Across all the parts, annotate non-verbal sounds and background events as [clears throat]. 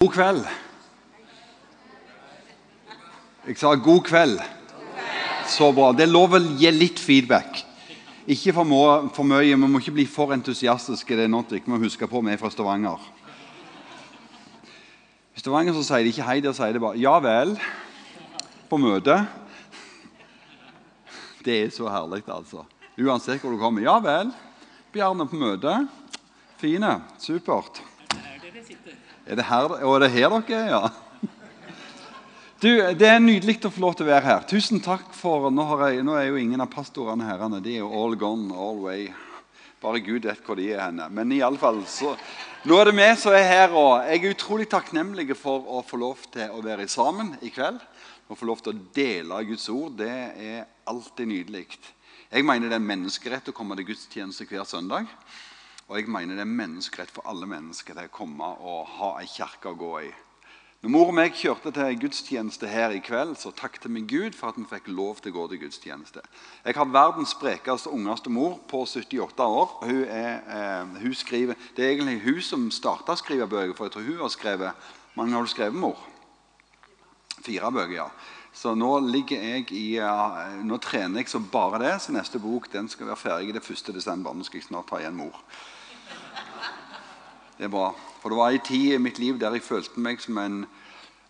God kveld. Jeg sa god kveld. Så bra. Det er lov å gi litt feedback. Ikke for, må, for mye. Vi må ikke bli for entusiastiske. Det er noe vi må huske på. Vi er fra Stavanger. I Stavanger så sier de ikke hei, der sier de bare 'ja vel' på møte. Det er så herlig, altså. Uansett hvor du kommer. 'Ja vel, Bjarne på møte.' Fine. Supert. Er det her, og er det her dere er, ja? Du, Det er nydelig å få lov til å være her. Tusen takk for Nå, jeg, nå er jo ingen av pastorene herrene. De er jo all gone, all way. Bare Gud vet hvor de er henne. Men i alle fall, så, nå er det vi som er her. og Jeg er utrolig takknemlig for å få lov til å være sammen i kveld. Å få lov til å dele Guds ord. Det er alltid nydelig. Jeg mener det er en menneskerett å komme til gudstjeneste hver søndag. Og jeg mener det er menneskerett for alle mennesker til å komme og ha ei kirke å gå i. Når mor og meg kjørte til gudstjeneste her i kveld, så takket vi Gud for at vi fikk lov til å gå til gudstjeneste. Jeg har verdens sprekeste ungeste mor på 78 år. Hun, er, eh, hun skriver, det er egentlig hun som starta å skrive bøker, for jeg tror hun har skrevet mange har du skrevet, mor? Fire bøker, ja. Så nå ligger jeg i, uh, nå trener jeg så bare det. Så neste bok den skal være ferdig det 1. desember. Nå skal jeg snart ta igjen mor. Det bra. For det var en tid i mitt liv der jeg følte meg som en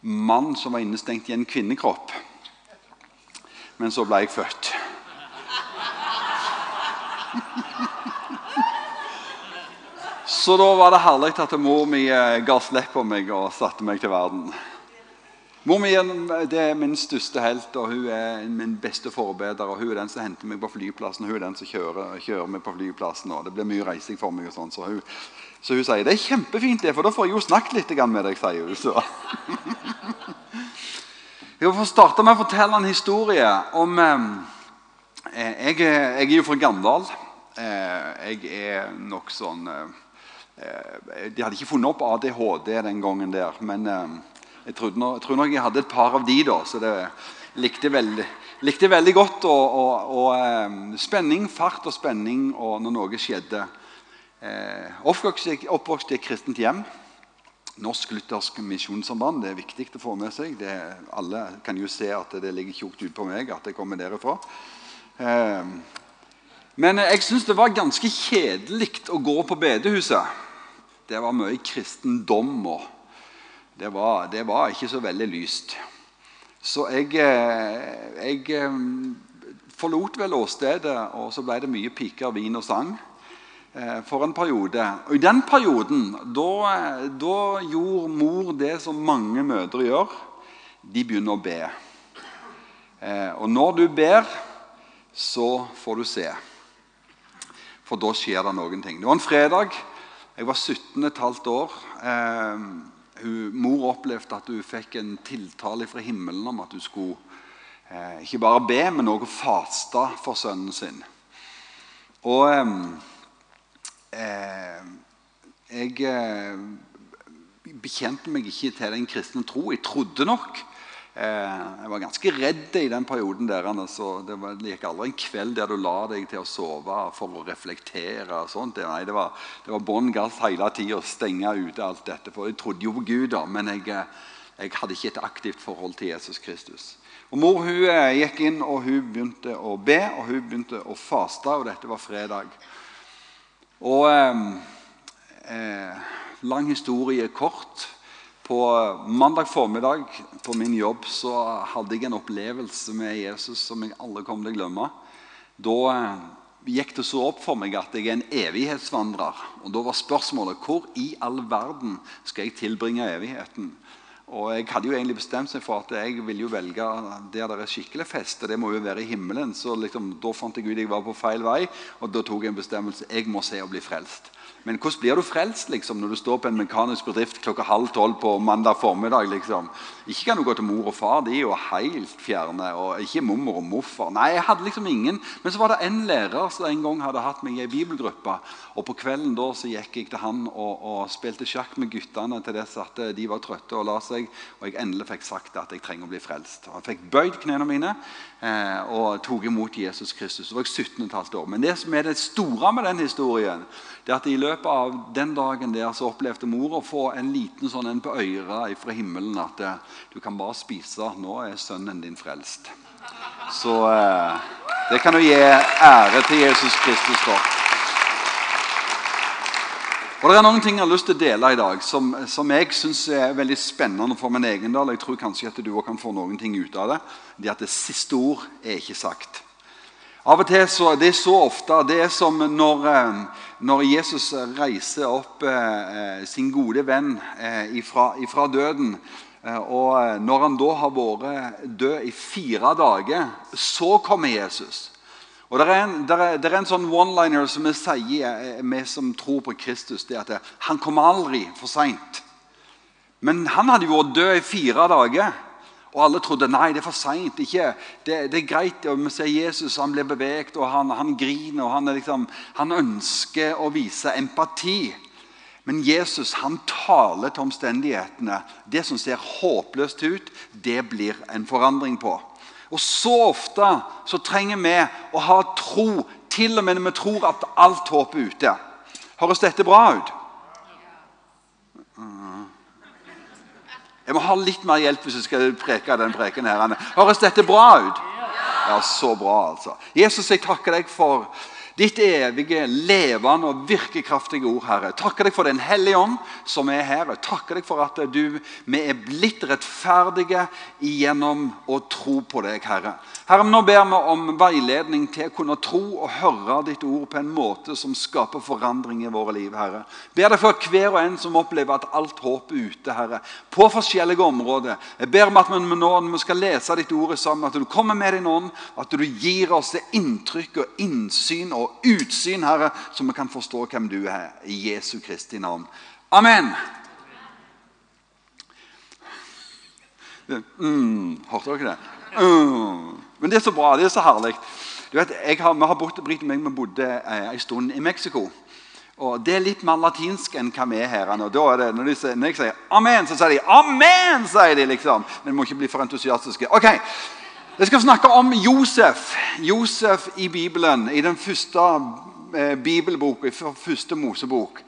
mann som var innestengt i en kvinnekropp. Men så ble jeg født. Så da var det herlig at mor mi eh, ga slipp på meg og satte meg til verden. Mor mi er min største helt, og hun er min beste forbeder. og Hun er den som henter meg på flyplassen, hun er den som kjører, kjører meg på flyplassen. og Det blir mye reising for meg. og sånn, så hun, så hun sier det er kjempefint, det, for da får jeg jo snakket litt med deg. sier hun. Så. [laughs] Jeg får starte med å fortelle en historie om eh, jeg, jeg, er jo fra Gandal. Eh, jeg er nok sånn eh, De hadde ikke funnet opp ADHD den gangen der. men eh, jeg, trodde, jeg, tror nok jeg hadde et par av de, da, så det likte veldig, likte veldig godt. Og, og, og eh, spenning, fart og spenning og når noe skjedde. Eh, oppvokst i et kristent hjem. Norsk Luthersk Misjonssamband. Det er viktig å få med seg. Det, alle kan jo se at det ligger tjukt ut på meg at jeg kommer derifra. Eh, men jeg syns det var ganske kjedelig å gå på bedehuset. Det var mye kristendom. og det var, det var ikke så veldig lyst. Så jeg, eh, jeg forlot vel åstedet, og så ble det mye piker, vin og sang. Eh, for en periode. Og I den perioden da, da gjorde mor det som mange mødre gjør. De begynner å be. Eh, og når du ber, så får du se. For da skjer det noen ting. Det var en fredag. Jeg var 17 15 år. Eh, hun, mor opplevde at hun fikk en tiltale fra himmelen om at hun skulle eh, ikke bare be, men også faste for sønnen sin. Og eh, jeg eh, bekjente meg ikke til den kristne tro. Jeg trodde nok. Eh, jeg var ganske redd i den perioden. der, altså, Det, gikk aldri en kveld der du la deg til å sove for å reflektere. og sånt. Nei, det var, det var bånn gass hele tida, stenge ute alt dette. For jeg trodde jo på Gud, da, men jeg, eh, jeg hadde ikke et aktivt forhold til Jesus Kristus. Og Mor hun eh, gikk inn og hun begynte å be og hun begynte å faste. og Dette var fredag. Og eh, Lang historie kort. På mandag formiddag på min jobb så hadde jeg en opplevelse med Jesus som jeg aldri kommer til å glemme. Da eh, gikk det så opp for meg at jeg er en evighetsvandrer. Og Da var spørsmålet hvor i all verden skal jeg tilbringe evigheten? Og Jeg hadde jo egentlig bestemt seg for at jeg ville jo velge der det er skikkelig fest. Det må jo være i himmelen. Så liksom, da fant jeg ut jeg var på feil vei, og da tok jeg en bestemmelse. Jeg må se og bli frelst. Men hvordan blir du frelst liksom, når du står på en mekanisk bedrift klokka halv tolv på mandag formiddag? liksom? Ikke kan du gå til mor og far, de er jo helt fjerne. Og ikke mormor og morfar. Nei, jeg hadde liksom ingen. Men så var det en lærer som en gang hadde hatt meg i ei bibelgruppe. Og på kvelden da så gikk jeg til han og, og spilte sjakk med guttene til dess at de var trøtte og la seg. Og jeg endelig fikk sagt at jeg trenger å bli frelst. Og jeg fikk bøyd knærne mine eh, og tok imot Jesus Kristus. Så var jeg 17,5 år. Men det som er det store med den historien, det at i løpet av den dagen der så opplevde mor å få en liten sånn en på øret fra himmelen at eh, du kan bare spise. Nå er sønnen din frelst. Så eh, det kan du gi ære til Jesus Kristus for. Og Det er noen ting jeg har lyst til å dele i dag som, som jeg syns er veldig spennende for min egen del. Jeg tror kanskje at du også kan få noen ting ut av det. Det at det siste ord er ikke sagt. Av og til så, Det er så ofte Det er som når, eh, når Jesus reiser opp eh, sin gode venn eh, ifra, ifra døden. Eh, og når han da har vært død i fire dager, så kommer Jesus. Og Det er en, der er, der er en sånn one-liner som vi sier, vi som tror på Kristus. det at Han kommer aldri for seint. Men han hadde jo vært død i fire dager. Og alle trodde nei, det er for seint. Det, det, er greit. Og vi ser Jesus han blir beveget, og han, han griner. og han, liksom, han, ønsker å vise empati. Men Jesus han taler til omstendighetene. Det som ser håpløst ut, det blir en forandring på. Og så ofte så trenger vi å ha tro, til og med når vi tror at alt håp er ute. Høres dette bra ut? Jeg må ha litt mer hjelp hvis jeg skal preke den preken. her. Høres dette bra ut? Ja, så bra, altså. Jesus, jeg takker deg for Ditt evige, levende og virkekraftige ord, Herre. Takker deg for Den hellige ånd som er her. Takker deg for at du, vi er blitt rettferdige gjennom å tro på deg, Herre. Herre, Nå ber vi om veiledning til å kunne tro og høre ditt ord på en måte som skaper forandring i våre liv, Herre. Ber deg for hver og en som opplever at alt håp er ute, Herre. På forskjellige områder. Jeg ber om at vi nå, når vi skal lese ditt ord sammen, at du kommer med din ånd, at du gir oss det inntrykk og innsyn og utsyn, Herre, så vi kan forstå hvem du er. I Jesu Kristi navn. Amen. Mm, hørte dere det? Mm. Men det er så bra. Det er så herlig. Du vet, har, vi har bort, Britt og meg vi bodde eh, en stund i Mexico. Og Det er litt mer latinsk enn hva vi er her. Og da er det, når, de, når jeg sier 'amen', så sier de 'amen'. sier de liksom. Men vi må ikke bli for entusiastiske. Ok, jeg skal snakke om Josef. Josef i Bibelen, i den første eh, bibelboka, i første Mosebok.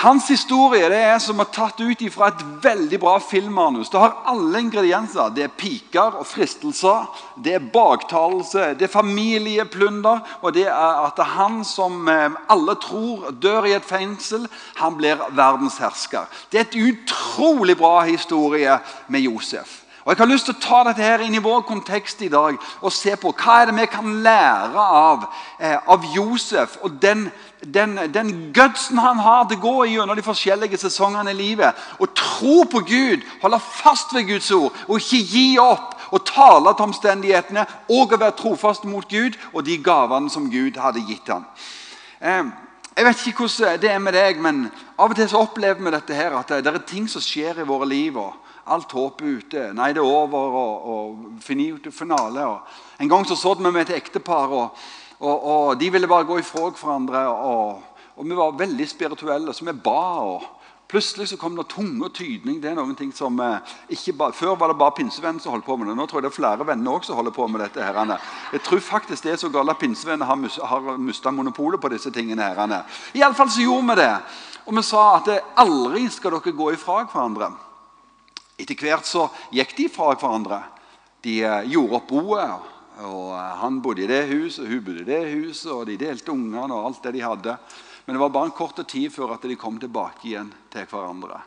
Hans historie det er som er tatt ut fra et veldig bra filmmanus. Det har alle ingredienser. Det er piker og fristelser, det er baktalelse, det er familieplunder, og det er at han som eh, alle tror dør i et fengsel, han blir verdenshersker. Det er et utrolig bra historie med Josef. Og Jeg har lyst til å ta dette her inn i vår kontekst i dag og se på hva er det vi kan lære av, eh, av Josef og den, den, den gudsen han har til å gå gjennom de forskjellige sesongene i livet. Og tro på Gud, holde fast ved Guds ord og ikke gi opp. Og tale til omstendighetene og å være trofast mot Gud og de gavene som Gud hadde gitt ham. Eh, jeg vet ikke hvordan det er med deg, men av og til så opplever vi dette her, at det er ting som skjer i våre liv. og Alt håp er ute. Nei, det er over. og, og finito finale. Og. En gang så, så vi med et ektepar, og, og, og, de ville bare gå ifra hverandre. Og, vi var veldig spirituelle, så vi ba. og Plutselig så kom det tunge og tydning. det er noen ting som eh, ikke bare, Før var det bare pinsevenner som holdt på med det. Nå tror jeg det er flere venner også som holder på med dette. Herrene. Jeg tror faktisk det er så galt at pinsevenner har, har mista monopolet på disse tingene. Herrene. Iallfall så gjorde vi det. Og vi sa at aldri skal dere gå ifra hverandre. Etter hvert så gikk de fra hverandre. De eh, gjorde opp boet. og eh, Han bodde i det huset, og hun bodde i det huset, og de delte ungene og alt det de hadde. Men det var bare en kort tid før at de kom tilbake igjen til hverandre.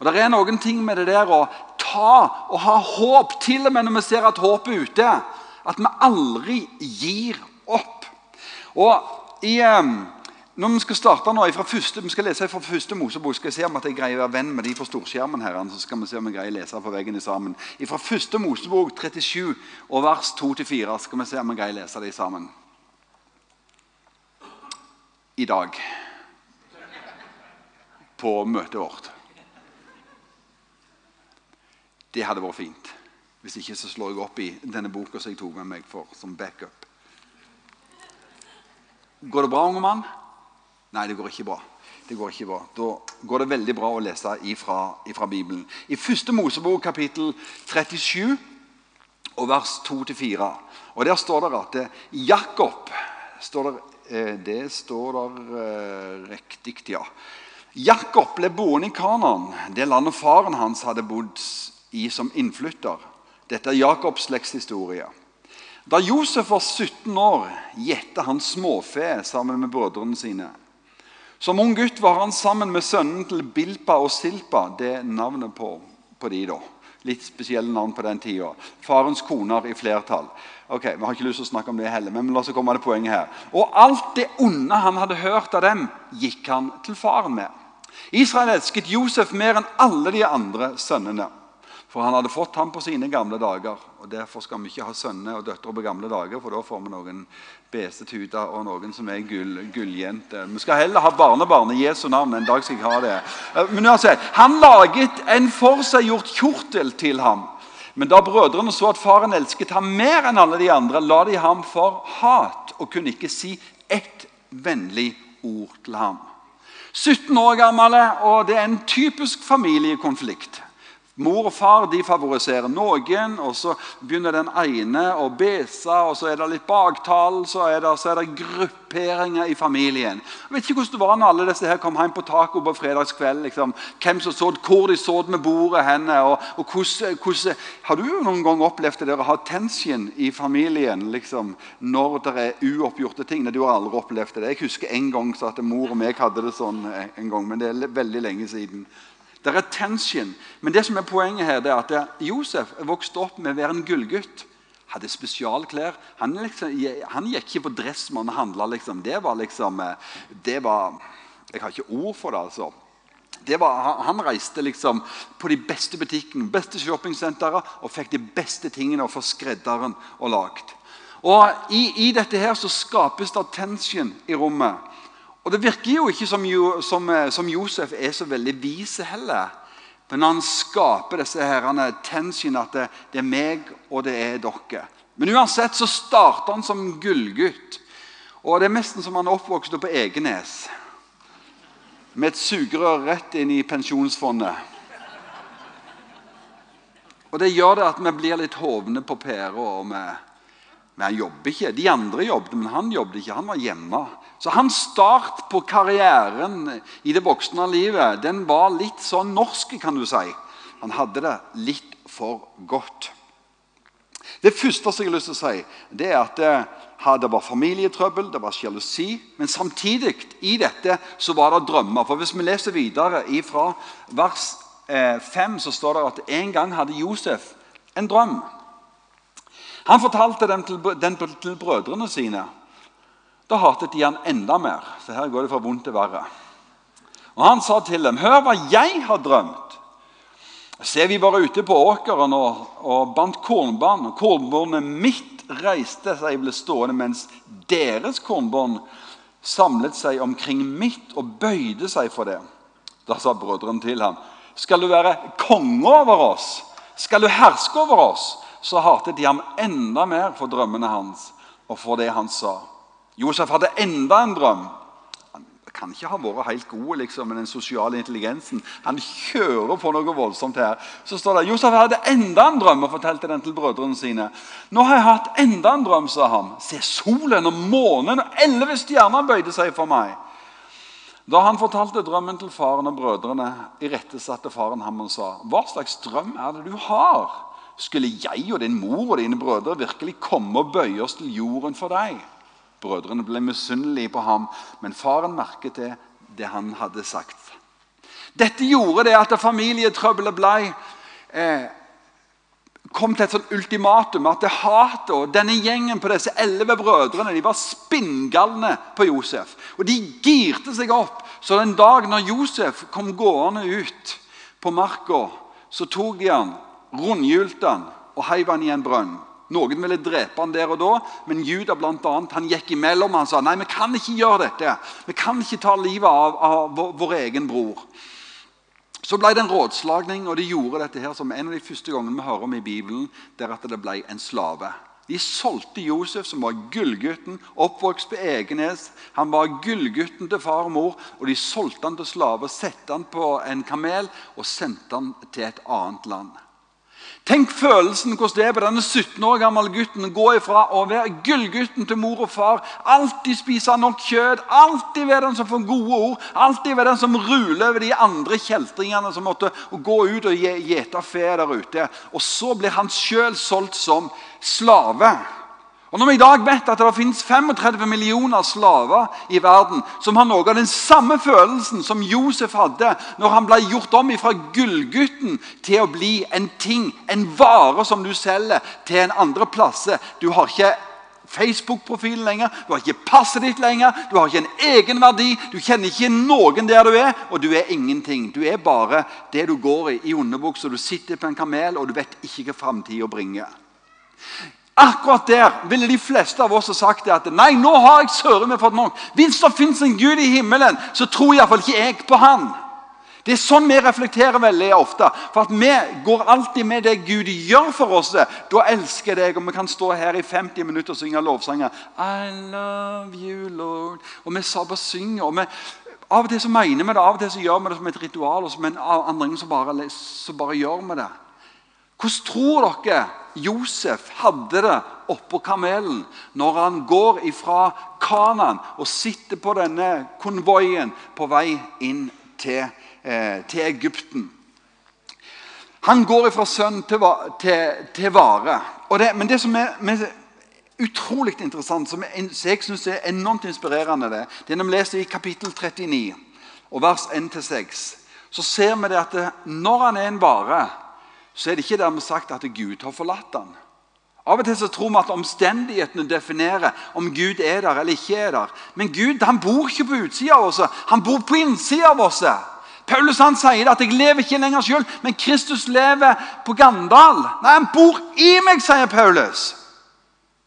Og Det er noen ting med det der å ta og ha håp, til og med når vi ser at håpet er ute. At vi aldri gir opp. Og i... Um, når Vi skal starte nå første, vi skal lese fra første Mosebok. Skal jeg se om at jeg greier å være venn med de på storskjermen. her, så skal vi se om jeg greier å lese på veggene sammen. Fra første Mosebok 37 og vers 2-4 skal vi se om jeg greier å lese de sammen. I dag. På møtet vårt. Det hadde vært fint. Hvis ikke så slår jeg opp i denne boka som jeg tok med meg for, som backup. Går det bra, unge mann? Nei, det går ikke bra. Det går ikke bra. Da går det veldig bra å lese ifra, ifra Bibelen. I første Mosebok kapittel 37 og vers 2-4. Og Der står det at Jakob står det, Eh, det står der eh, riktig, ja. Jakob ble boende i Kanan, det landet faren hans hadde bodd i som innflytter. Dette er Jakobs slektshistorie. Da Josef var 17 år, gjette han småfe sammen med brødrene sine. Som ung gutt var han sammen med sønnen til Bilpa og Silpa. Det er navnet på, på de da. Litt spesielle navn på den tida. Farens koner i flertall. Ok, Vi har ikke lyst til å snakke om det heller, men la oss komme til poenget her. Og alt det onde han hadde hørt av dem, gikk han til faren med. Israel elsket Josef mer enn alle de andre sønnene. For han hadde fått ham på sine gamle dager. og Derfor skal vi ikke ha sønner og døtre på gamle dager, for da får vi noen besetuter og noen som er gull, gulljenter. Vi skal heller ha barnebarn i Jesu navn. En dag skal jeg ha det. Eh, men uansett, Han laget en forseggjort kjortel til ham. Men da brødrene så at faren elsket ham mer enn alle de andre, la de ham for hat og kunne ikke si ett vennlig ord til ham. 17 år gammel, og det er en typisk familiekonflikt. Mor og far de favoriserer noen, og så begynner den ene å bese. og Så er det litt baktall, så så er det grupperinger i familien. Jeg vet ikke hvordan det var når alle disse her kom hjem på taco på fredagskveld. Liksom. Hvem som så, Hvor de så med bordet henne. og, og hvordan, hvordan, Har du noen gang opplevd det å ha tension i familien liksom, når det er uoppgjorte ting? Du har aldri opplevd det. Jeg husker en gang så at mor og meg hadde det sånn en gang, men det er veldig lenge siden. Det er tension. Men det som er poenget her, det er at Josef vokste opp med å være en gullgutt. Hadde spesialklær. Han, liksom, han gikk ikke på Dressmann og handla. Liksom. Det var liksom eh, det var, Jeg har ikke ord for det. altså. Det var, han reiste liksom på de beste butikkene, beste shoppingsentrene og fikk de beste tingene for skredderen og lagd. Og i, i, dette her så skapes det tension i rommet. Og Det virker jo ikke som, som, eh, som Josef er så veldig vis heller. Men han skaper disse herrene tension at det, det, er meg og det er dere. Men uansett så starter han som gullgutt. Og det er nesten som han er oppvokst på Egenes. Med et sugerør rett inn i pensjonsfondet. Og Det gjør det at vi blir litt hovne på pæra. Men han jobber ikke. De andre jobbet, men han jobbet ikke. Han var hjemme. Så hans start på karrieren i det voksne livet den var litt sånn norsk, kan du si. Han hadde det litt for godt. Det første jeg har lyst til å si, det er at det, det var familietrøbbel, det var sjalusi. Men samtidig i dette så var det drømmer. For Hvis vi leser videre fra vers 5, eh, så står det at en gang hadde Josef en drøm. Han fortalte den til, den til brødrene sine. Da hatet de han enda mer. Så her går det fra vondt til verre. Og Han sa til dem, 'Hør hva jeg har drømt.' Se, vi var ute på åkeren og, og bandt kornbånd. og Kornbåndet mitt reiste seg og ble stående, mens deres kornbånd samlet seg omkring mitt og bøyde seg for det. Da sa brødrene til ham, 'Skal du være konge over oss? Skal du herske over oss?' Så hatet de ham enda mer for drømmene hans og for det han sa. Josef hadde enda en drøm. Han kan ikke ha vært helt god liksom, med den sosiale intelligensen. Han kjører på noe voldsomt her. Så står det Josef hadde enda en drøm og fortalte den til brødrene sine. Nå har jeg hatt enda en drøm, sa han. Se, solen og månen og elleve stjerner bøyde seg for meg. Da han fortalte drømmen til faren og brødrene, irettesatte faren ham og sa, 'Hva slags drøm er det du har?' Skulle jeg og din mor og dine brødre virkelig komme og bøye oss til jorden for deg? Brødrene ble misunnelige på ham, men faren merket det, det han hadde sagt. Dette gjorde det at familietrøbbelet ble eh, kom til et sånt ultimatum. At det hatet og denne gjengen på disse elleve brødrene de var spinngalne på Josef. Og De girte seg opp. Så den dag når Josef kom gående ut på marka, så tok de han, rundhjulte han og heiv han i en brønn. Noen ville drepe han der og da, men Juda blant annet, han gikk imellom Han sa nei, vi kan ikke gjøre dette. Vi kan ikke ta livet av, av vår, vår, egen bror. Så ble det en rådslagning, og de gjorde dette her som en av de første gangene vi hører om i Bibelen, der at det ble en slave. De solgte Josef, som var gullgutten, oppvokst på Egenes. Han var gullgutten til far og mor, og de solgte han til slave, sette han på en kamel og sendte han til et annet land. Tenk følelsen hvordan det er på denne 17 år gamle gutten. Gå ifra å være gullgutten til mor og far. Alltid spise nok kjøtt. Alltid være den som får gode ord. Alltid være den som ruler over de andre kjeltringene som måtte gå ut og gjete fe der ute. Og så blir han sjøl solgt som slave. Og Når vi i dag vet at det finnes 35 millioner slaver i verden som har noe av den samme følelsen som Josef hadde når han ble gjort om fra gullgutten til å bli en ting, en vare som du selger til en andre plass. Du har ikke Facebook-profilen lenger, du har ikke passet ditt lenger, du har ikke en egenverdi, du kjenner ikke noen der du er, og du er ingenting. Du er bare det du går i i underbuksa, du sitter på en kamel, og du vet ikke hva framtida bringer. Akkurat der ville de fleste av oss ha sagt at nei, nå har jeg søren meg fått nok. Hvis det fins en Gud i himmelen, så tror iallfall ikke jeg på han. Det er sånn vi reflekterer veldig ofte. For at Vi går alltid med det Gud gjør for oss. Da elsker jeg deg, og vi kan stå her i 50 minutter og synge lovsanger. I love you, Lord. Og vi bare synger. og vi, Av og til så mener vi det, av og til så gjør vi det som et ritual. Men andre ganger så så bare gjør vi det. Hvordan tror dere Josef hadde det oppå kamelen når han går ifra Kanan og sitter på denne konvoien på vei inn til, eh, til Egypten? Han går ifra sønn til, til, til vare. Det, men det som er, men, utrolig interessant, som jeg, syns er enormt inspirerende, det, det er når vi leser i kapittel 39, og vers 1-6, så ser vi det at når han er en vare så er det ikke dermed sagt at Gud har forlatt ham. Av og til så tror vi at omstendighetene definerer om Gud er der eller ikke er der. Men Gud han bor ikke på utsida av oss, han bor på innsida av oss. Paulus han sier at 'jeg lever ikke lenger sjøl, men Kristus lever på Gandal'. Nei, Han bor i meg, sier Paulus.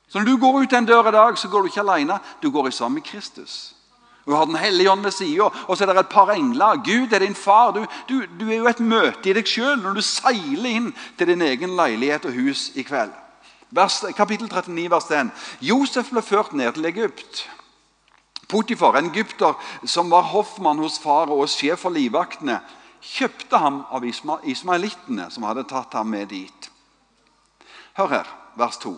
Så når du går ut en dør i dag, så går du ikke alene. Du går sammen med Kristus. Du har Den hellige ånd ved sida, og så er det et par engler. Gud er din far. Du, du, du er jo et møte i deg sjøl når du seiler inn til din egen leilighet og hus i kveld. Vers, kapittel 39, vers 1. Josef ble ført ned til Egypt. Potifar, en egypter som var hoffmann hos far og sjef for livvaktene, kjøpte ham av ismaelittene som hadde tatt ham med dit. Hør her, vers 2.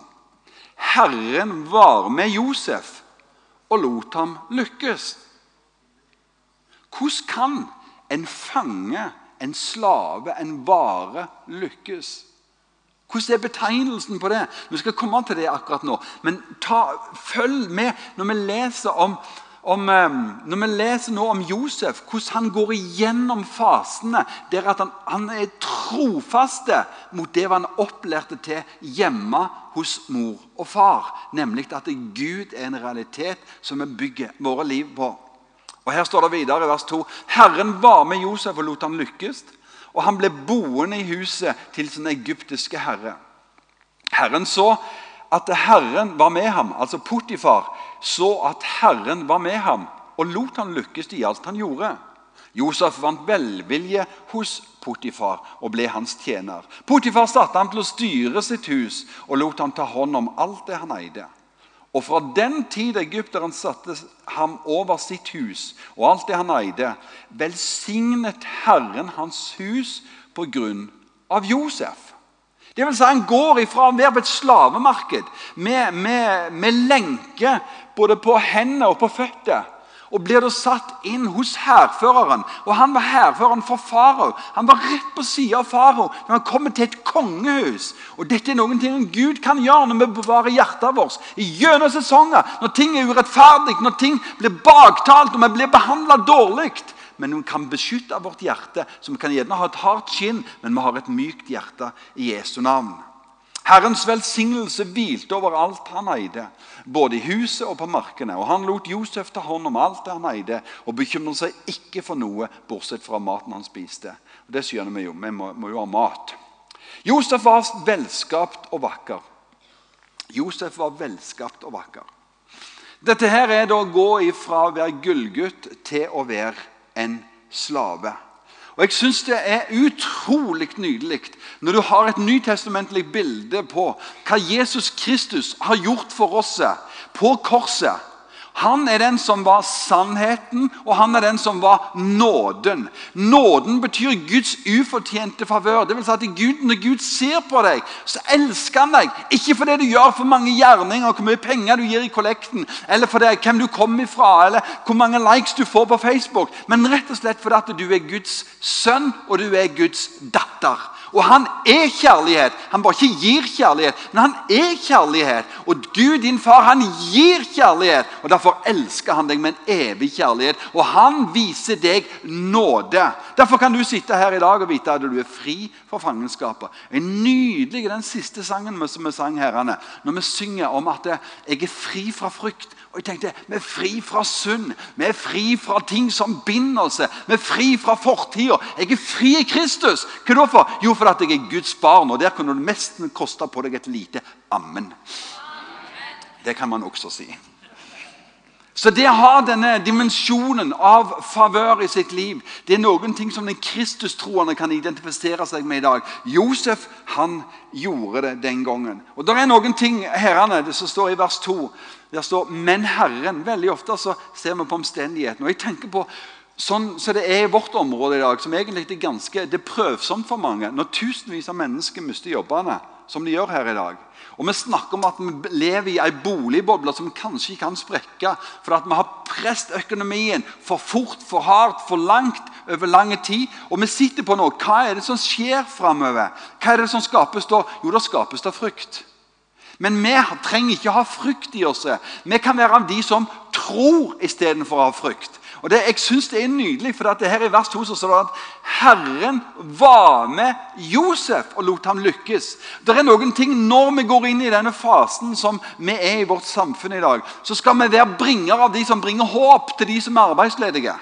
Herren var med Josef og lot ham lykkes. Hvordan kan en fange, en slave, en vare lykkes? Hvordan er betegnelsen på det? Vi skal komme til det akkurat nå. Men ta, følg med når vi leser om om, ehm, når vi leser nå om Josef, hvordan han går igjennom fasene der han, han, er trofaste mot det han opplærte til hjemme hos mor og far. Nemlig at Gud er en realitet som vi bygger våre liv på. Og Her står det videre i vers 2.: Herren var med Josef og lot ham lykkes. Og han ble boende i huset til sin egyptiske herre. Herren så at Herren var med ham, altså Potifar, så at Herren var med ham og lot han lykkes i alt han gjorde. Josef vant velvilje hos Potifar og ble hans tjener. Potifar satte ham til å styre sitt hus og lot ham ta hånd om alt det han eide. Og fra den tid egypteren satte ham over sitt hus og alt det han eide, velsignet Herren hans hus på grunn av Josef. Det vil si, Han går ifra å være på et slavemarked med, med, med lenke både på hendene og på føtter og blir da satt inn hos hærføreren. Og Han var hærføreren for farao. Han var rett på sida av farao når han kommer til et kongehus. Og Dette er noen ting Gud kan gjøre når vi bevarer hjertet vårt. Gjennom sesonger, når ting er urettferdig, når ting blir baktalt, og vi blir behandla dårlig men vi kan beskytte vårt hjerte. Så vi kan gjerne ha et hardt skinn, men vi har et mykt hjerte i Jesu navn. Herrens velsignelse hvilte over alt han eide, både i huset og på markene. Og han lot Josef ta hånd om alt det han eide, og bekymret seg ikke for noe, bortsett fra maten han spiste. Og Det skjønner vi jo. Vi må, må jo ha mat. Josef var velskapt og vakker. Josef var velskapt og vakker. Dette her er da å gå ifra å være gullgutt til å være en slave. Og Jeg syns det er utrolig nydelig når du har et nytestamentlig bilde på hva Jesus Kristus har gjort for oss på korset. Han er den som var sannheten, og han er den som var nåden. Nåden betyr Guds ufortjente favør. Det vil si at Gud, Når Gud ser på deg, så elsker han deg. Ikke fordi du gjør for mange gjerninger, hvor mye penger du gir i kollekten, eller fordi hvem du kommer fra, eller hvor mange likes du får på Facebook, men rett og slett fordi at du er Guds sønn, og du er Guds datter. Og han er kjærlighet. Han bare ikke gir kjærlighet, men han er kjærlighet. Og Gud, din far, han gir kjærlighet. Og Derfor elsker han deg med en evig kjærlighet. Og han viser deg nåde. Derfor kan du sitte her i dag og vite at du er fri fra fangenskapet. En nydelig den siste sangen som vi sang herrene, når vi synger om at jeg er fri fra frykt. Og jeg tenkte, Vi er fri fra synd, vi er fri fra ting som binder oss. Vi er fri fra fortida. Jeg er fri i Kristus. Hva da for? Jo, fordi jeg er Guds barn. Og der kunne det nesten koste på deg et lite ammen. Det kan man også si. Så det å ha denne dimensjonen av favør i sitt liv, det er noen ting som den kristustroende kan identifisere seg med i dag. Josef han gjorde det den gangen. Og Det er noen ting herrene, det som står i vers 2. Der står 'men Herren'. Veldig ofte så ser vi på omstendighetene. Og jeg tenker på Sånn så det er i vårt område i dag, som egentlig er ganske, det er prøvsomt for mange, når tusenvis av mennesker mister jobbene, som de gjør her i dag. Og Vi snakker om at vi lever i ei boligboble som kanskje kan sprekke. For at vi har presset økonomien for fort, for hardt, for langt over lang tid. Og vi sitter på noe. Hva er det som skjer framover? Hva er det som skapes da? Jo, da skapes det frykt. Men vi trenger ikke ha frykt i oss. Vi kan være av de som tror istedenfor å ha frykt. Og det, jeg synes det er nydelig, for det her i vers 2 så står det at Herren var med Josef og lot ham lykkes. Det er noen ting Når vi går inn i denne fasen som vi er i vårt samfunn i dag, så skal vi være bringer av de som bringer håp til de som er arbeidsledige.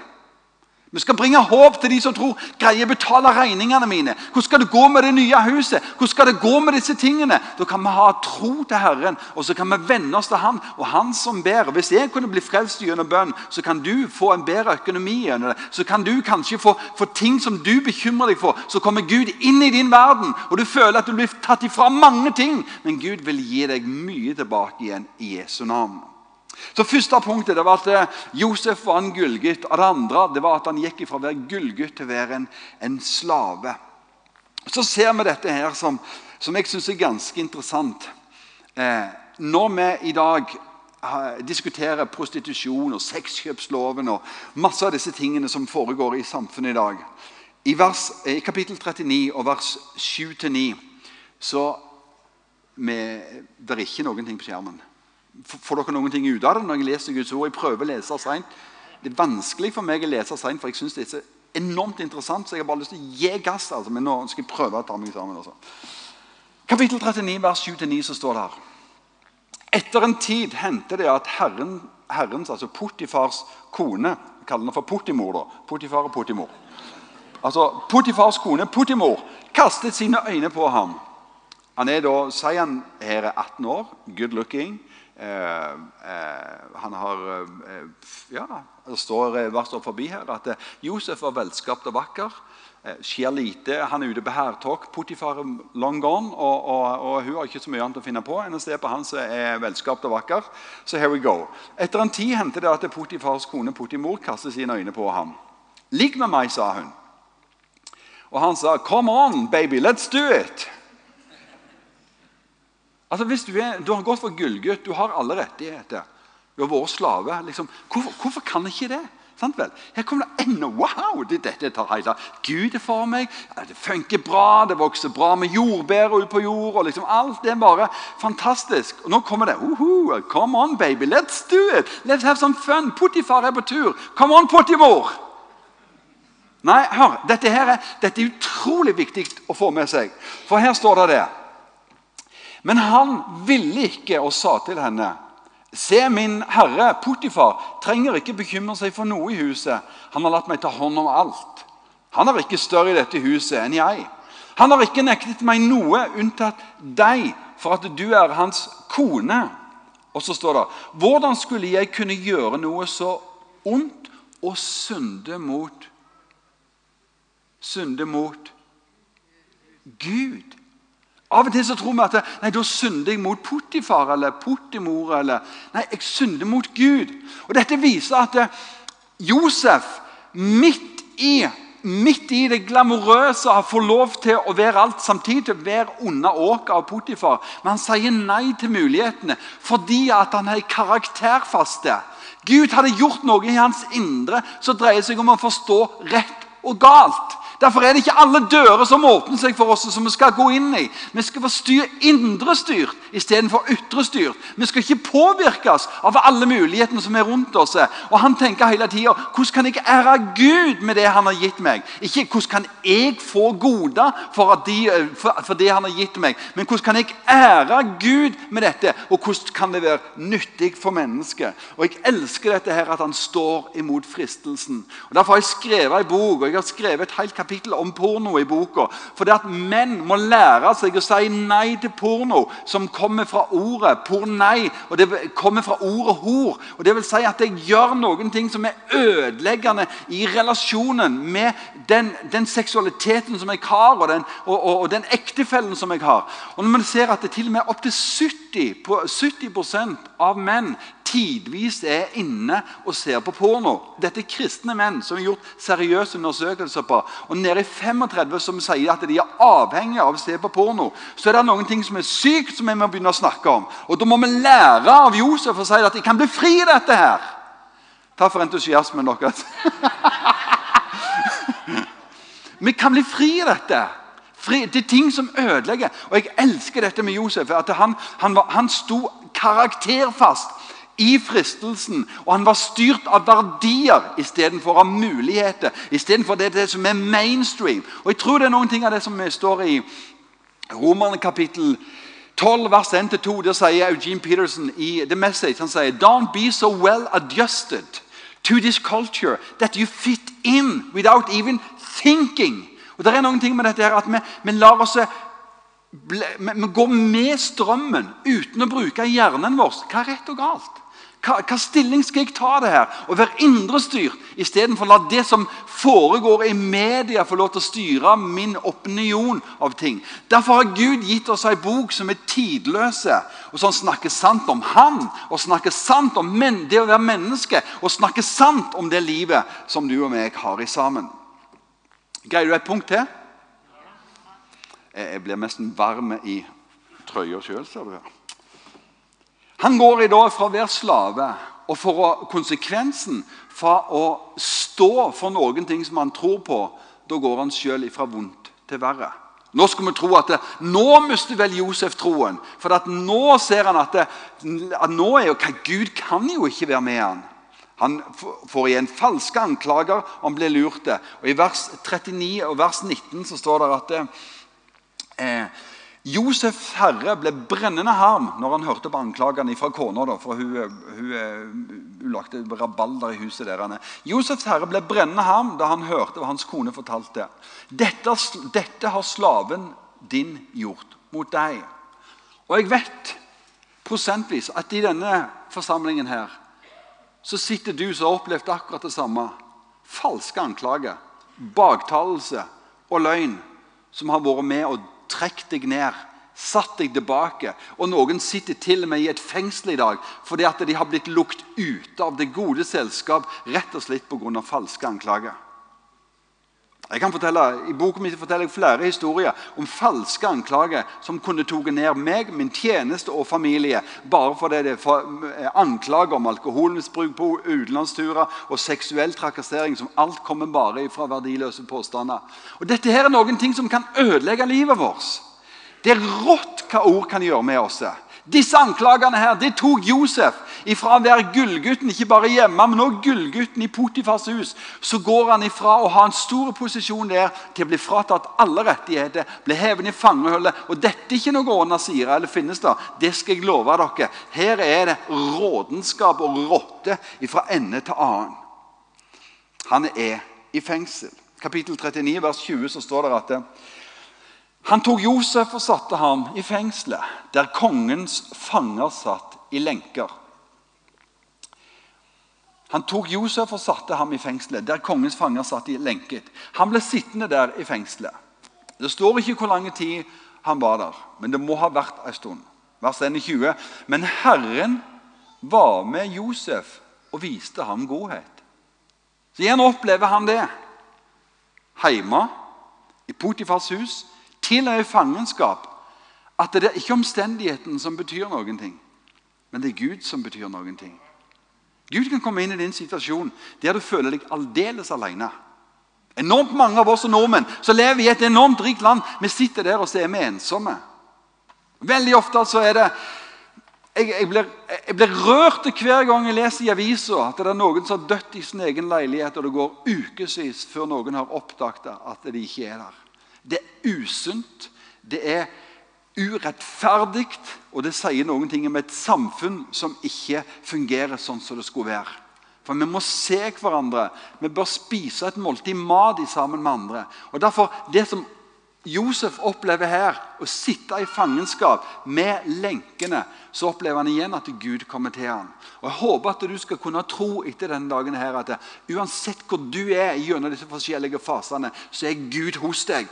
Vi skal bringe håp til de som tror greier å betale regningene mine. Hvordan skal det gå med det nye huset? Hvordan skal det gå med disse tingene? Da kan vi ha tro til Herren, og så kan vi venne oss til Han. Og Han som ber. Hvis jeg kunne bli frelst gjennom bønn, så kan du få en bedre økonomi gjennom det. Så kan du kanskje få, få ting som du bekymrer deg for. Så kommer Gud inn i din verden, og du føler at du blir tatt ifra mange ting. Men Gud vil gi deg mye tilbake igjen i Jesu navn. Så Første punktet det var at eh, Josef var en gullgutt. Og det andre det var at han gikk fra å være gullgutt til å være en, en slave. Så ser vi dette her som, som jeg syns er ganske interessant. Eh, når vi i dag eh, diskuterer prostitusjon og sexkjøpsloven og masse av disse tingene som foregår i samfunnet i dag I, vers, i kapittel 39 og vers 7-9 så med, Det er ikke noen ting på skjermen. Får dere noen ting ut av det når jeg leser Guds ord? Jeg prøver å lese sent. Det er vanskelig for meg å lese sent, for jeg synes det er så enormt interessant. så jeg har bare lyst til å gi gass. Altså. Men nå skal jeg prøve å ta meg sammen. Altså. Kapittel 39, vers 7-9, så står det her. Etter en tid hendte det at Herren, Herrens, altså Potifars kone Vi kaller henne for Potimor. da. Potifar og Potimor. Altså, Potifars kone, Potimor, kastet sine øyne på ham. Han er da, sier han her er 18 år, good looking. Eh, eh, han har eh, ja, Det står hva står forbi her at Josef var velskapt og vakker. skjer lite. Han er ute på hærtog. Potifar er long gone, og, og, og, hun har ikke så mye annet å finne på enn å se på han som er velskapt og vakker. Så here we go. Etter en tid hendte det at Potifars kone Potimor kastet sine øyne på ham. 'Ligg med meg', sa hun. Og han sa, 'Come on, baby, let's do it'. Altså hvis du, er, du har gått for gullgutt, du har alle rettigheter. Du har vært slave. Liksom. Hvorfor, hvorfor, kan ikke det? Her kommer det enda Wow! Det, dette tar heila. Gud er for meg. Det funker bra. Det vokser bra med jordbær ut på jord. og liksom Alt det er bare fantastisk. Og nå kommer det. Uhu, come on, baby. Let's do it. Let's have some fun. Puttifar er på tur. Come on, Puttimor! Nei, hør. Dette, her er, dette er utrolig viktig å få med seg. For her står det det. Men han ville ikke og sa til henne Se, min herre Potifar trenger ikke bekymre seg for noe i huset. Han har latt meg ta hånd om alt. Han er ikke større i dette huset enn jeg. Han har ikke nektet meg noe unntatt deg, for at du er hans kone. Og så står det Hvordan skulle jeg kunne gjøre noe så ondt og synde mot Synde mot Gud? Av og til så tror vi at nei, da synder jeg mot Potifar eller Potimor. eller, Nei, jeg synder mot Gud. Og Dette viser at eh, Josef, midt i, midt i det glamorøse, har fått lov til å være alt samtidig til å være under åket av Potifar. Men han sier nei til mulighetene fordi han er karakterfaste. Gud hadde gjort noe i hans indre som dreier seg om å forstå rett og galt. Derfor er det ikke alle dører som åpner seg for oss, som vi skal gå inn i. Vi skal få styr indre styrt istedenfor ytre styrt. Vi skal ikke påvirkes av alle mulighetene som er rundt oss. Og Han tenker hele tida hvordan kan jeg ære Gud med det han har gitt meg? Ikke hvordan kan jeg få goder for, de, for, for det han har gitt meg, men hvordan kan jeg ære Gud med dette? Og hvordan kan det være nyttig for mennesket? Og Jeg elsker dette her at han står imot fristelsen. Og Derfor har jeg skrevet en bok, og jeg har skrevet et helt kapittel om porno i boka. For det at menn må lære seg å si nei til porno, som kommer fra ordet pornei. Og det kommer fra ordet hor. Og det vil si at jeg gjør noen ting som er ødeleggende i relasjonen med den, den seksualiteten som jeg har, og den, og, og, og den ektefellen som jeg har. Og når man ser at det til og med opptil 70, 70% av menn tidvis er inne og ser på porno. Dette er kristne menn som har gjort seriøse undersøkelser på. Og nede i 35 som sier at de er avhengige av å se på porno. Så er det noen ting som er sykt som vi må begynne å snakke om. Og da må vi lære av Josef og si at de kan bli fri i dette her. Takk for entusiasmen deres. [laughs] vi kan bli fri i dette. Fri, det er ting som ødelegger. Og jeg elsker dette med Josef. at Han, han, var, han sto karakterfast i fristelsen. Og han var styrt av verdier istedenfor av muligheter. Istedenfor det, det som er mainstream. Og jeg tror det er noen ting av det som står i Romerne kapittel 12, vers 1-2. Der sier Eugene Peterson i The Message han sier, Don't be so well adjusted to this culture that you fit in without even thinking. Og det er noen ting med dette her, at vi, vi lar oss vi, vi går med strømmen uten å bruke hjernen vår. Hva er rett og galt? Hva, hva, stilling skal jeg ta det her? Og være indrestyrt istedenfor å la det som foregår i media, få lov til å styre min opinion av ting. Derfor har Gud gitt oss en bok som er tidløse, og som snakker sant om Han, og snakker sant om men, det å være menneske, og snakker sant om det livet som du og meg har i sammen. Greier du et punkt til? Jeg blir nesten varm i trøya sjøl, ser du. her. Han går i dag fra å være slave og for konsekvensen fra å stå for noen ting som han tror på. Da går han sjøl fra vondt til verre. Nå skal vi tro at det, nå mister vel Josef troen. For nå ser han at, det, at nå er jo, Gud kan jo ikke være med han. Han får igjen falske anklager, og han blir lurt. Og I vers 39 og vers 19 så står det at eh, Josefs herre ble brennende harm når han hørte på anklagene fra kona. For hun, hun, hun lagde rabalder i huset der. Josefs herre ble brennende harm da han hørte hva hans kone fortalte. Dette, dette har slaven din gjort mot deg. Og jeg vet prosentvis at i denne forsamlingen her så sitter du som har opplevd akkurat det samme. Falske anklager, baktalelse og løgn som har vært med og Trekk deg ned. Satt deg tilbake. Og noen sitter til og med i et fengsel i dag fordi at de har blitt lukket ute av det gode selskap rett og slett pga. falske anklager. Jeg kan fortelle, I boken min forteller jeg flere historier om falske anklager som kunne tatt ned meg, min tjeneste og familie bare fordi det er anklager om alkoholmisbruk på utenlandsturer og seksuell trakassering som alt kommer bare fra verdiløse påstander. Og Dette her er noen ting som kan ødelegge livet vårt. Det er rått hva ord kan gjøre med oss. Disse anklagene her, det tok Josef ifra å være gullgutten ikke bare hjemme, men også gullgutten i Potifars hus. Så går han ifra å ha en stor posisjon der til å bli fratatt alle rettigheter, bli hevet i fangehullet. Og dette er ikke noe Åna sier eller finnes da. Det skal jeg love dere. Her er det rådenskap og rotte fra ende til annen. Han er i fengsel. Kapittel 39, vers 20, så står det at han tok Josef og satte ham i fengselet, der kongens fanger satt i lenker. Han tok Josef og satte ham i fengselet, der kongens fanger satt i lenket. Han ble sittende der i fengselet. Det står ikke hvor lang tid han var der. Men det må ha vært en stund. Vers 21. Men Herren var med Josef og viste ham godhet. Så igjen opplever han det. Hjemme, i Potifars hus, til og i fangenskap. At det er ikke omstendigheten som betyr noen ting, men det er Gud som betyr noen ting. Gud kan komme inn i din situasjon der du føler deg aldeles alene. Enormt mange av oss og nordmenn som lever i et enormt rikt land, vi sitter der og så er vi ensomme. Veldig ofte så er det jeg, jeg, blir, jeg, blir, rørt hver gang jeg leser i avisa at det er noen som har dødd i sin egen leilighet, og det går ukevis før noen har oppdaget at de ikke er der. Det er usunt. Det er urettferdig, og det sier noen ting om et samfunn som ikke fungerer sånn som det skulle være. For Vi må se hverandre. Vi bør spise et måltid mat sammen med andre. Og derfor, Det som Josef opplever her, å sitte i fangenskap med lenkene, så opplever han igjen at Gud kommer til ham. Og Jeg håper at du skal kunne tro etter denne dagen her at uansett hvor du er gjennom disse forskjellige fasene, så er Gud hos deg.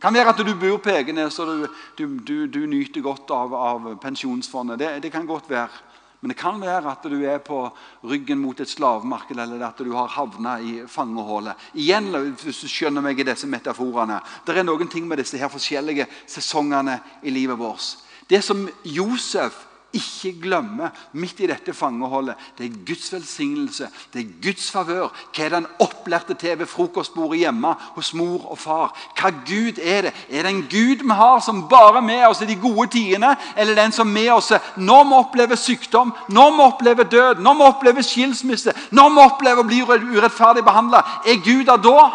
Kan være at du bor på Egenes og du, du, du, du nyter godt av, av pensjonsfondet. Det, det, kan godt være. Men det kan være at du er på ryggen mot et slavemarked eller at du har havna i fangehullet. Igjen, hvis du skjønner meg i disse metaforene. Det er noen ting med disse her forskjellige sesongene i livet vårt. Det som Josef ikke glemme midt i dette fangeholdet. Det er Guds velsignelse, det er Guds favør. Hva er det han opplærte til ved frokostbordet hjemme hos mor og far? Hva Gud er det? Er det en Gud vi har som bare er med oss i de gode tidene, eller den som er med oss når vi opplever sykdom, når vi opplever død, når vi opplever skilsmisse, når vi opplever å bli urettferdig behandla? Er Gud der da?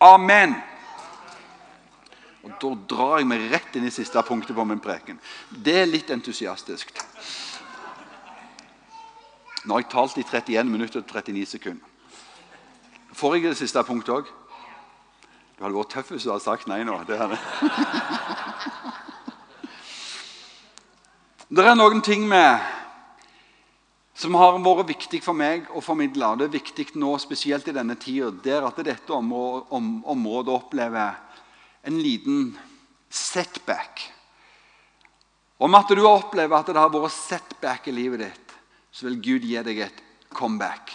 Amen. Og Da drar jeg meg rett inn i siste punktet på min preken. Det er litt entusiastisk. Nå har jeg talt i 31 minutter og 39 sekunder. Får jeg det siste punktet òg? Du hadde vært tøff hvis du hadde sagt nei nå. Det, det er noen ting med som har vært viktig for meg å formidle. Det er viktig nå, spesielt i denne tida, der at dette området, om, området opplever en liten setback. Om at du opplever at det har vært setback i livet ditt, så vil Gud gi deg et comeback.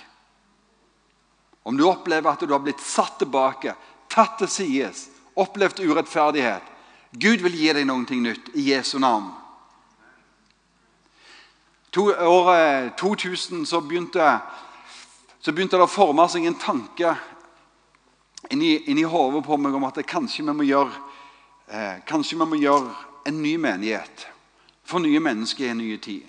Om du opplever at du har blitt satt tilbake, tatt til sides, opplevd urettferdighet Gud vil gi deg noe nytt i Jesu navn. To, året 2000 så begynte, så begynte det å forme seg en tanke inni, inni hodet på meg om at kanskje vi må gjøre, eh, kanskje vi må gjøre en ny menighet. For nye mennesker i en ny tid.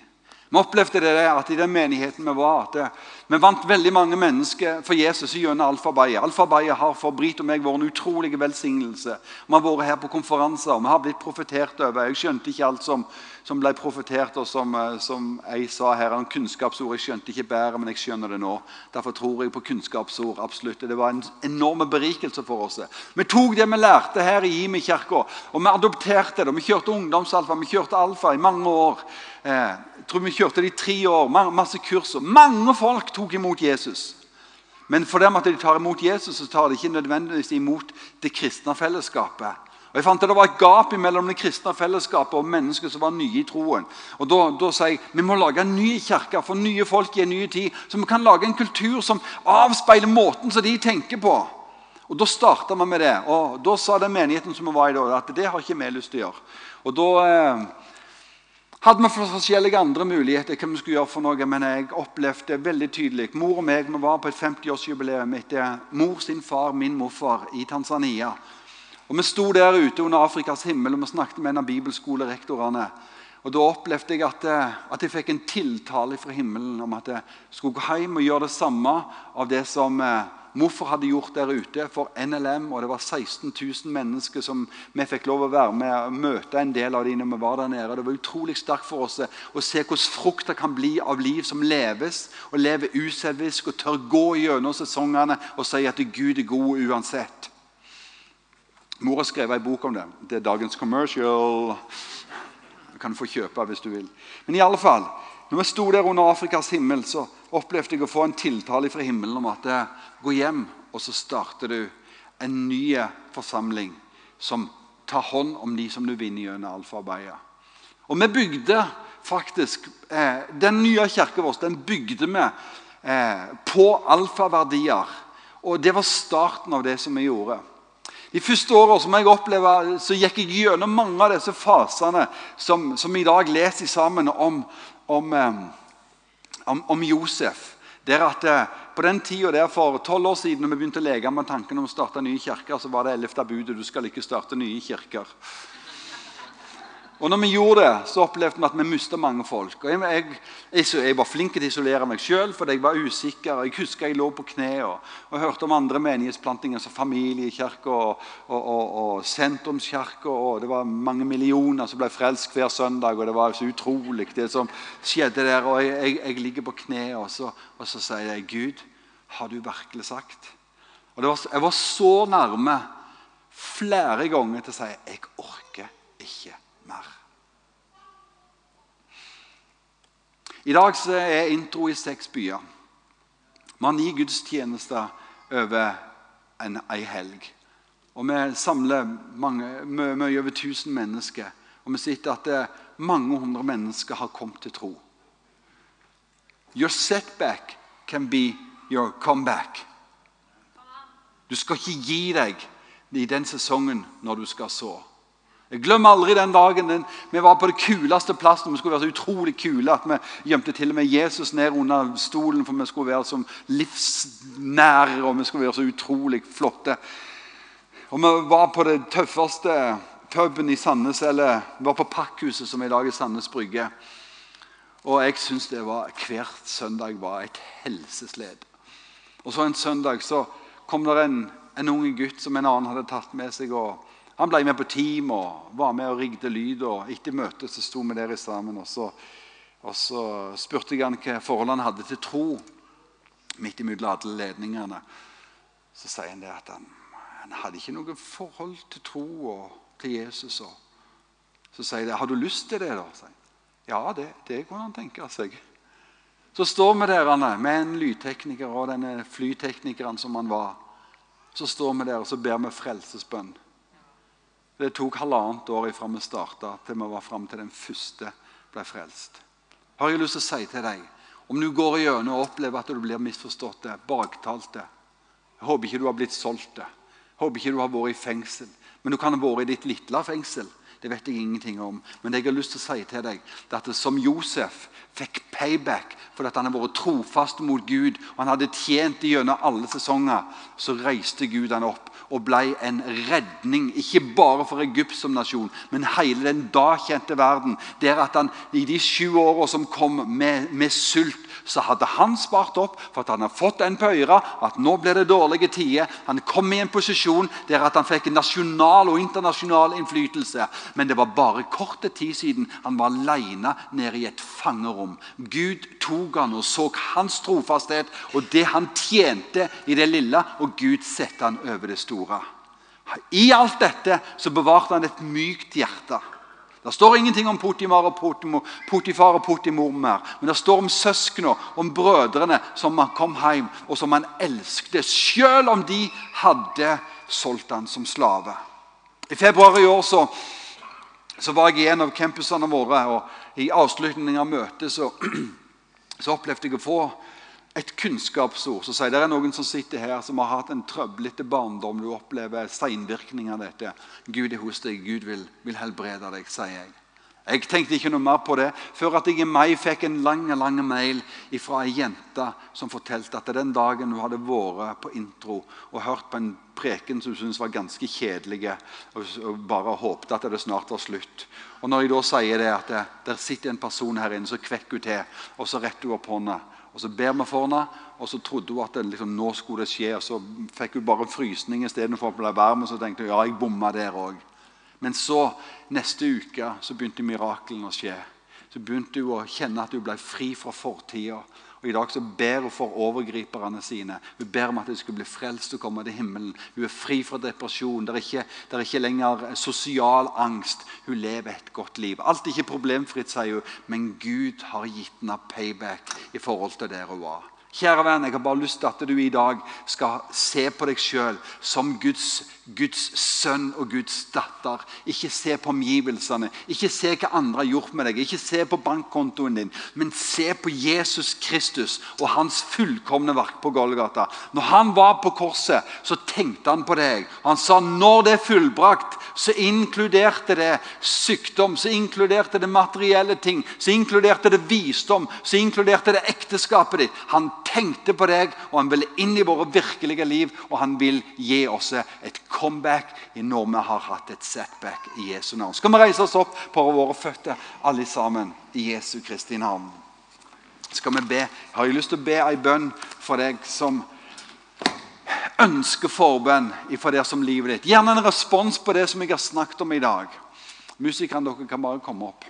Vi opplevde det at i den menigheten vi var, at vi vant veldig mange mennesker for Jesus gjennom Alfabeie. Alfabeie har for Brit og meg vært en utrolig velsignelse. Vi har vært her på konferanser, og vi har blitt profetert over. Jeg skjønte ikke alt som, som ble profetert, og som, eh, som jeg sa her om kunnskapsord. Jeg skjønte ikke bedre, men jeg skjønner det nå. Derfor tror jeg på kunnskapsord. absolutt. Det var en enorm berikelse for oss. Vi tok det vi lærte her i Jimi kirke, og vi adopterte det. Vi kjørte ungdomsalfa, vi kjørte alfa i mange år. Eh, jeg tror vi kjørte det i tre år. Masse kurser. Mange folk tok imot Jesus. Men for dem at de tar imot Jesus, så tar de ikke nødvendigvis imot det kristne fellesskapet. Og jeg fant at Det var et gap mellom det kristne fellesskapet og mennesker som var nye i troen. Og Da, da sier jeg vi må lage en ny kirke for nye folk i en ny tid. Så vi kan lage en kultur som avspeiler måten som de tenker på. Og Da starta vi med det. Og Da sa den menigheten som vi var i da, at det har ikke vi lyst til å gjøre. Og da... Eh, hadde vi forskjellige andre muligheter, hva vi skulle gjøre for noe, men jeg opplevde veldig tydelig Mor og meg vi var på et 50-årsjubileum etter mor sin far, min morfar, i Tanzania. Og Vi sto der ute under Afrikas himmel og vi snakket med en av bibelskolerektorene. Og Da opplevde jeg at, eh, at, jeg fikk en tiltale fra himmelen om at jeg skulle gå hjem og gjøre det samme av det som eh, morfar hadde gjort der ute for NLM. og Det var 16 000 mennesker som vi fikk lov å være med og møte en del av de når vi var der nede. Det var utrolig sterkt for oss å se hvordan frukt kan bli av liv som leves, og lever uselvisk og tør gå gjennom sesongene og si at Gud er god uansett. Mor har skrevet en bok om det. Det er dagens commercial. Du kan få kjøpe hvis du vil. Men i alle fall, når vi sto der under Afrikas himmel, så opplevde jeg å få en tiltale fra himmelen om at jeg gå hjem, og så starter du en ny forsamling som tar hånd om de som du vinner gjennom alfaarbeidet. Og vi bygde faktisk eh, Den nye kirka vår den bygde vi eh, på alfaverdier. Og det var starten av det som vi gjorde. De første årene som jeg opplevde, så gikk jeg gjennom mange av disse fasene som, som i dag leser sammen om, om, eh, om, om Josef. Der at eh, På den tida for tolv år siden når vi begynte å leke med tanken om å starte nye kirker, så var det ellevte budet du skal ikke starte nye kirker. Og når vi gjorde det, så opplevde vi at vi mista mange folk. Og jeg, jeg, jeg, var flink til å isolere meg sjøl, fordi jeg var usikker. Jeg husker jeg lå på kne og, og hørte om andre menighetsplantinger som familiekirke og, og, og sentrumskirke. Og det var mange millioner som ble frelst hver søndag, og det var så utrolig det som skjedde der. Og jeg, jeg ligger på kne, og så, og så sier jeg, Gud, har du virkelig sagt? Og var, Jeg var så nærme flere ganger til å si jeg orker ikke mer. I dag er intro i seks byer. Vi har ni gudstjenester over en, ei helg. Og Vi samler mye, over 1000 mennesker. Og vi sitter at det, mange hundre mennesker har kommet til tro. Your setback can be your comeback. Du skal ikke gi deg i den sesongen når du skal så. Jeg glemmer aldri den dagen den, vi var på det kuleste plassen. Vi skulle være så utrolig kule at vi gjemte til og med Jesus ned under stolen, for vi skulle være så livsnære og vi skulle være så utrolig flotte. Og Vi var på det tøffeste puben i Sandnes, eller vi var på Pakkhuset, som i dag er Sandnes Brygge. Og jeg syns det var hvert søndag var et helsesled. Og så en søndag så kom det en, en ung gutt som en annen hadde tatt med seg. og han ble med på team og var med og rigde lyd. og Etter møtet så sto vi der sammen. Og så, og så spurte jeg han hva forhold han hadde til tro midt imellom alle ledningene. Så sier han det at han, han hadde ikke noe forhold til tro og til Jesus. Og så sier jeg har du lyst til det. da? Ja, det, det kunne han tenke seg. Så står vi der med en lydtekniker og denne flyteknikeren som han var. Så står vi der og så ber vi frelsesbønn. Det tok halvannet år fra vi starta til vi var fram til den første ble frelst. Har jeg lyst til å si til deg om du går gjennom og opplever at du blir misforstått, baktalt Jeg håper ikke du har blitt solgt. Jeg håper ikke du har vært i fengsel. Men du kan ha vært i ditt lille fengsel. Det vet jeg ingenting om. Men det jeg har lyst til å si til deg, det er at som Josef fikk payback fordi han har vært trofast mot Gud og han hadde tjent gjennom alle sesonger, så reiste Gud han opp og ble en redning, ikke bare for Egypt som nasjon, men hele den da kjente verden. Der at han i de sju årene som kom med, med sult, så hadde han spart opp for at han hadde fått en på øra, at nå ble det dårlige tider. Han kom i en posisjon der at han fikk nasjonal og internasjonal innflytelse. Men det var bare kort tid siden han var alene nede i et fangerom. Gud tok han og så hans trofasthet og det han tjente i det lille, og Gud satte han over det store. I alt dette så bevarte han et mykt hjerte. Det står ingenting om Potimar og Potifar og Potimor mer. Men det står om søsknene, om brødrene som kom hjem, og som han elsket, selv om de hadde solgt han som slave. I februar i år så, så var jeg i en av campusene våre. og I avslutningen av møtet så, [clears throat] så opplevde jeg å få et kunnskapsord. Så sier det er noen som sitter her som har hatt en trøblete barndom. Du opplever seinvirkninger av dette. Gud er hos deg. Gud vil, vil, helbrede deg, sier jeg. Jeg tenkte ikke noe mer på det før at jeg i mai fikk en lang lang mail fra ei jente som fortalte at den dagen hun hadde vært på intro og hørt på en preken som hun syntes var ganske kjedelig, og bare håpte at det snart var slutt. Og Når jeg da sier det at der sitter en person her inne, så kvekker hun til, og så retter hun opp hånda. Og Så ber vi for henne, og så trodde hun at det, liksom, nå skulle det skje. og Så fikk hun bare frysning istedenfor å bli varm. Og så tenkte hun ja, jeg bomma der òg. Men så, neste uke, så begynte miraklene å skje. Så begynte hun å kjenne at hun ble fri fra fortida. Og I dag så ber hun for overgriperne sine. Hun ber om at de skal bli frelst og komme til himmelen. Hun er fri fra depresjon. Det er ikke, det er ikke lenger sosial angst. Hun lever et godt liv. Alt er ikke problemfritt, sier hun, men Gud har gitt henne payback i forhold til der hun var. Kjære venn, jeg har bare lyst til at du i dag skal se på deg sjøl som Guds, Guds sønn og Guds datter. Ikke se på omgivelsene, ikke se hva andre har gjort med deg, ikke se på bankkontoen din, men se på Jesus Kristus og hans fullkomne verk på Golgata. Når han var på korset, så tenkte han på deg. Han sa når det er fullbrakt, så inkluderte det sykdom, så inkluderte det materielle ting, så inkluderte det visdom, så inkluderte det ekteskapet ditt. Han tenkte på deg, og han ville inn i våre virkelige liv. Og han vil gi oss et comeback når vi har hatt et setback i Jesu navn. Skal vi reise oss opp på våre føtter, alle sammen, i Jesu Kristi navn? Skal vi be? Jeg har lyst til å be ei bønn for deg som ønsker forbønn for det som livet ditt. Gjerne en respons på det som jeg har snakket om i dag. Musikerne dere kan bare komme opp.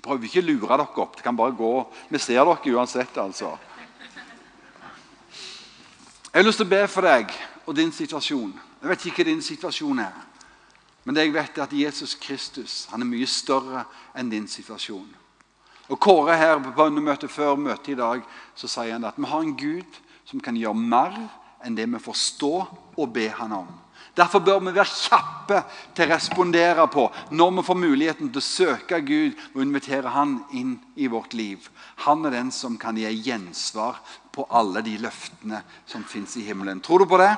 Prøv ikke å lure dere opp. Det kan bare gå. Vi ser dere uansett. altså. Jeg har lyst til å be for deg og din situasjon. Jeg vet ikke hva din situasjon er. Men det jeg vet er at Jesus Kristus han er mye større enn din situasjon. Og Kåre her på bønnemøtet før møtet i dag så sier han at vi har en Gud som kan gjøre mer enn det vi forstår og be han om. Derfor bør vi være kjappe til å respondere på når vi får muligheten til å søke Gud og invitere Han inn i vårt liv. Han er den som kan gi gjensvar på alle de løftene som fins i himmelen. Tror du på det?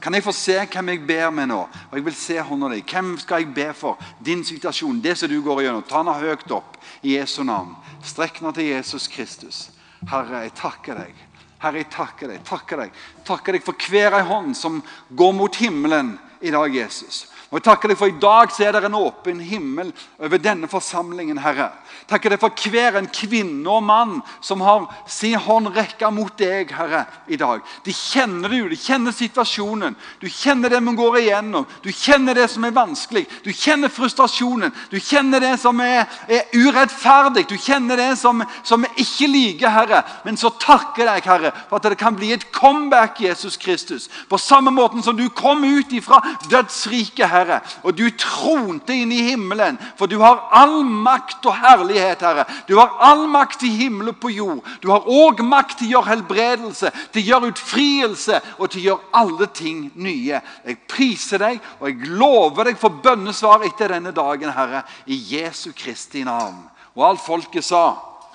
Kan jeg få se hvem jeg ber med nå? Og jeg vil se hånda di. Hvem skal jeg be for? Din situasjon, det som du går igjennom. Ta den høyt opp i Jesu navn. Strekk den til Jesus Kristus. Herre, jeg takker deg. Herre, jeg takker deg. Takker deg Takker deg for hver ei hånd som går mot himmelen i dag, Jesus. Og jeg takker deg for I dag så er det en åpen himmel over denne forsamlingen. Herre. Takker deg for hver en kvinne og mann som har sin hånd rekka mot deg Herre, i dag. De kjenner du, de kjenner situasjonen. Du kjenner det vi går igjennom. Du kjenner det som er vanskelig. Du kjenner frustrasjonen. Du kjenner det som er, er urettferdig. Du kjenner det som, som vi ikke liker, Herre. Men så takker jeg, Herre, for at det kan bli et comeback, Jesus Kristus. På samme måten som du kom ut ifra dødsriket, Herre, og du tronte inn i himmelen. For du har all makt og herlighet, Herre. Du har all makt i himmel og på jord. Du har òg makt til å gjøre helbredelse, til å gjøre utfrielse og til å gjøre alle ting nye. Jeg priser deg, og jeg lover deg for bønnesvar etter denne dagen, Herre, i Jesu Kristi navn. Og alt folket sa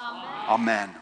Amen. Amen.